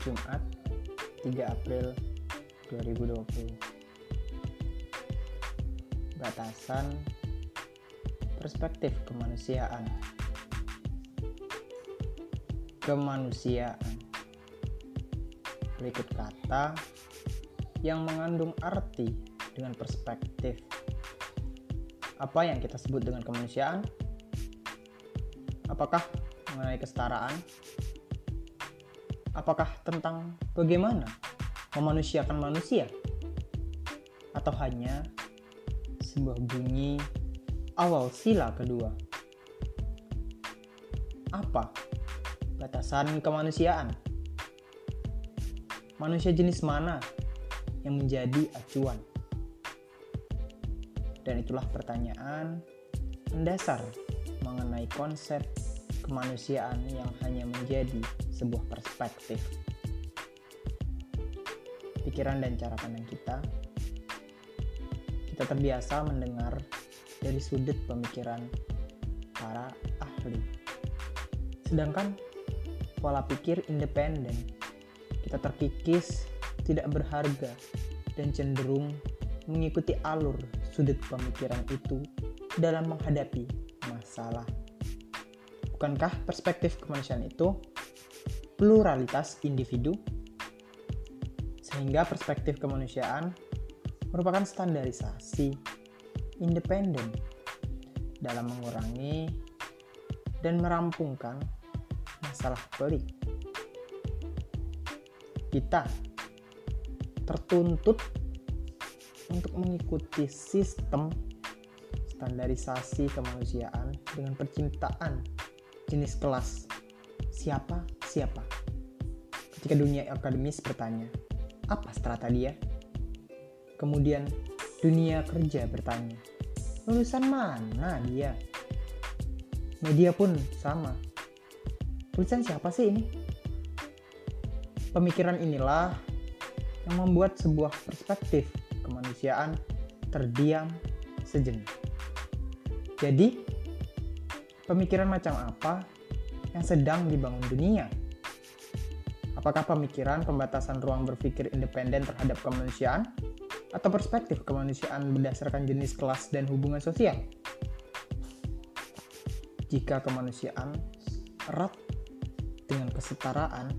Jumat 3 April 2020 Batasan Perspektif Kemanusiaan Kemanusiaan Berikut kata yang mengandung arti dengan perspektif Apa yang kita sebut dengan kemanusiaan? Apakah mengenai kesetaraan? Apakah tentang bagaimana memanusiakan manusia? Atau hanya sebuah bunyi awal sila kedua? Apa batasan kemanusiaan? Manusia jenis mana yang menjadi acuan? Dan itulah pertanyaan mendasar mengenai konsep kemanusiaan yang hanya menjadi sebuah perspektif. Pikiran dan cara pandang kita, kita terbiasa mendengar dari sudut pemikiran para ahli. Sedangkan pola pikir independen, kita terkikis, tidak berharga, dan cenderung mengikuti alur sudut pemikiran itu dalam menghadapi masalah. Bukankah perspektif kemanusiaan itu pluralitas individu? Sehingga perspektif kemanusiaan merupakan standarisasi independen dalam mengurangi dan merampungkan masalah pelik. Kita tertuntut untuk mengikuti sistem standarisasi kemanusiaan dengan percintaan jenis kelas siapa siapa. Ketika dunia akademis bertanya, apa strata dia? Kemudian dunia kerja bertanya, lulusan mana dia? Media pun sama. Tulisan siapa sih ini? Pemikiran inilah yang membuat sebuah perspektif kemanusiaan terdiam sejenak. Jadi, pemikiran macam apa yang sedang dibangun dunia? Apakah pemikiran pembatasan ruang berpikir independen terhadap kemanusiaan atau perspektif kemanusiaan berdasarkan jenis kelas dan hubungan sosial? Jika kemanusiaan erat dengan kesetaraan,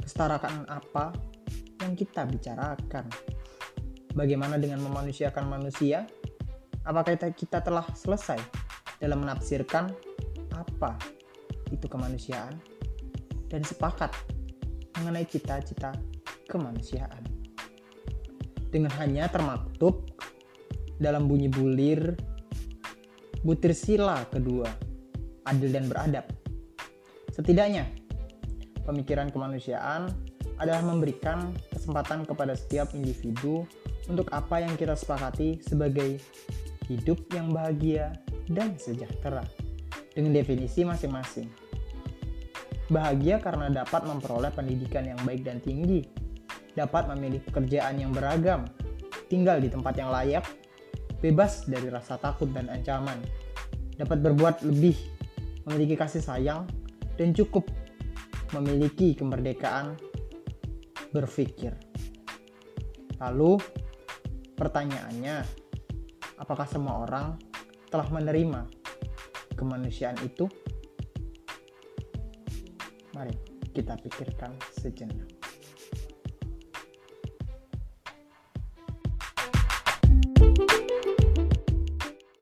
kesetaraan apa yang kita bicarakan? Bagaimana dengan memanusiakan manusia? Apakah kita telah selesai dalam menafsirkan apa itu kemanusiaan dan sepakat mengenai cita-cita kemanusiaan. Dengan hanya termaktub dalam bunyi bulir butir sila kedua, adil dan beradab. Setidaknya, pemikiran kemanusiaan adalah memberikan kesempatan kepada setiap individu untuk apa yang kita sepakati sebagai hidup yang bahagia dan sejahtera. Dengan definisi masing-masing. Bahagia karena dapat memperoleh pendidikan yang baik dan tinggi, dapat memilih pekerjaan yang beragam, tinggal di tempat yang layak, bebas dari rasa takut dan ancaman, dapat berbuat lebih, memiliki kasih sayang, dan cukup memiliki kemerdekaan. Berpikir. Lalu, pertanyaannya, apakah semua orang telah menerima kemanusiaan itu? Mari kita pikirkan sejenak.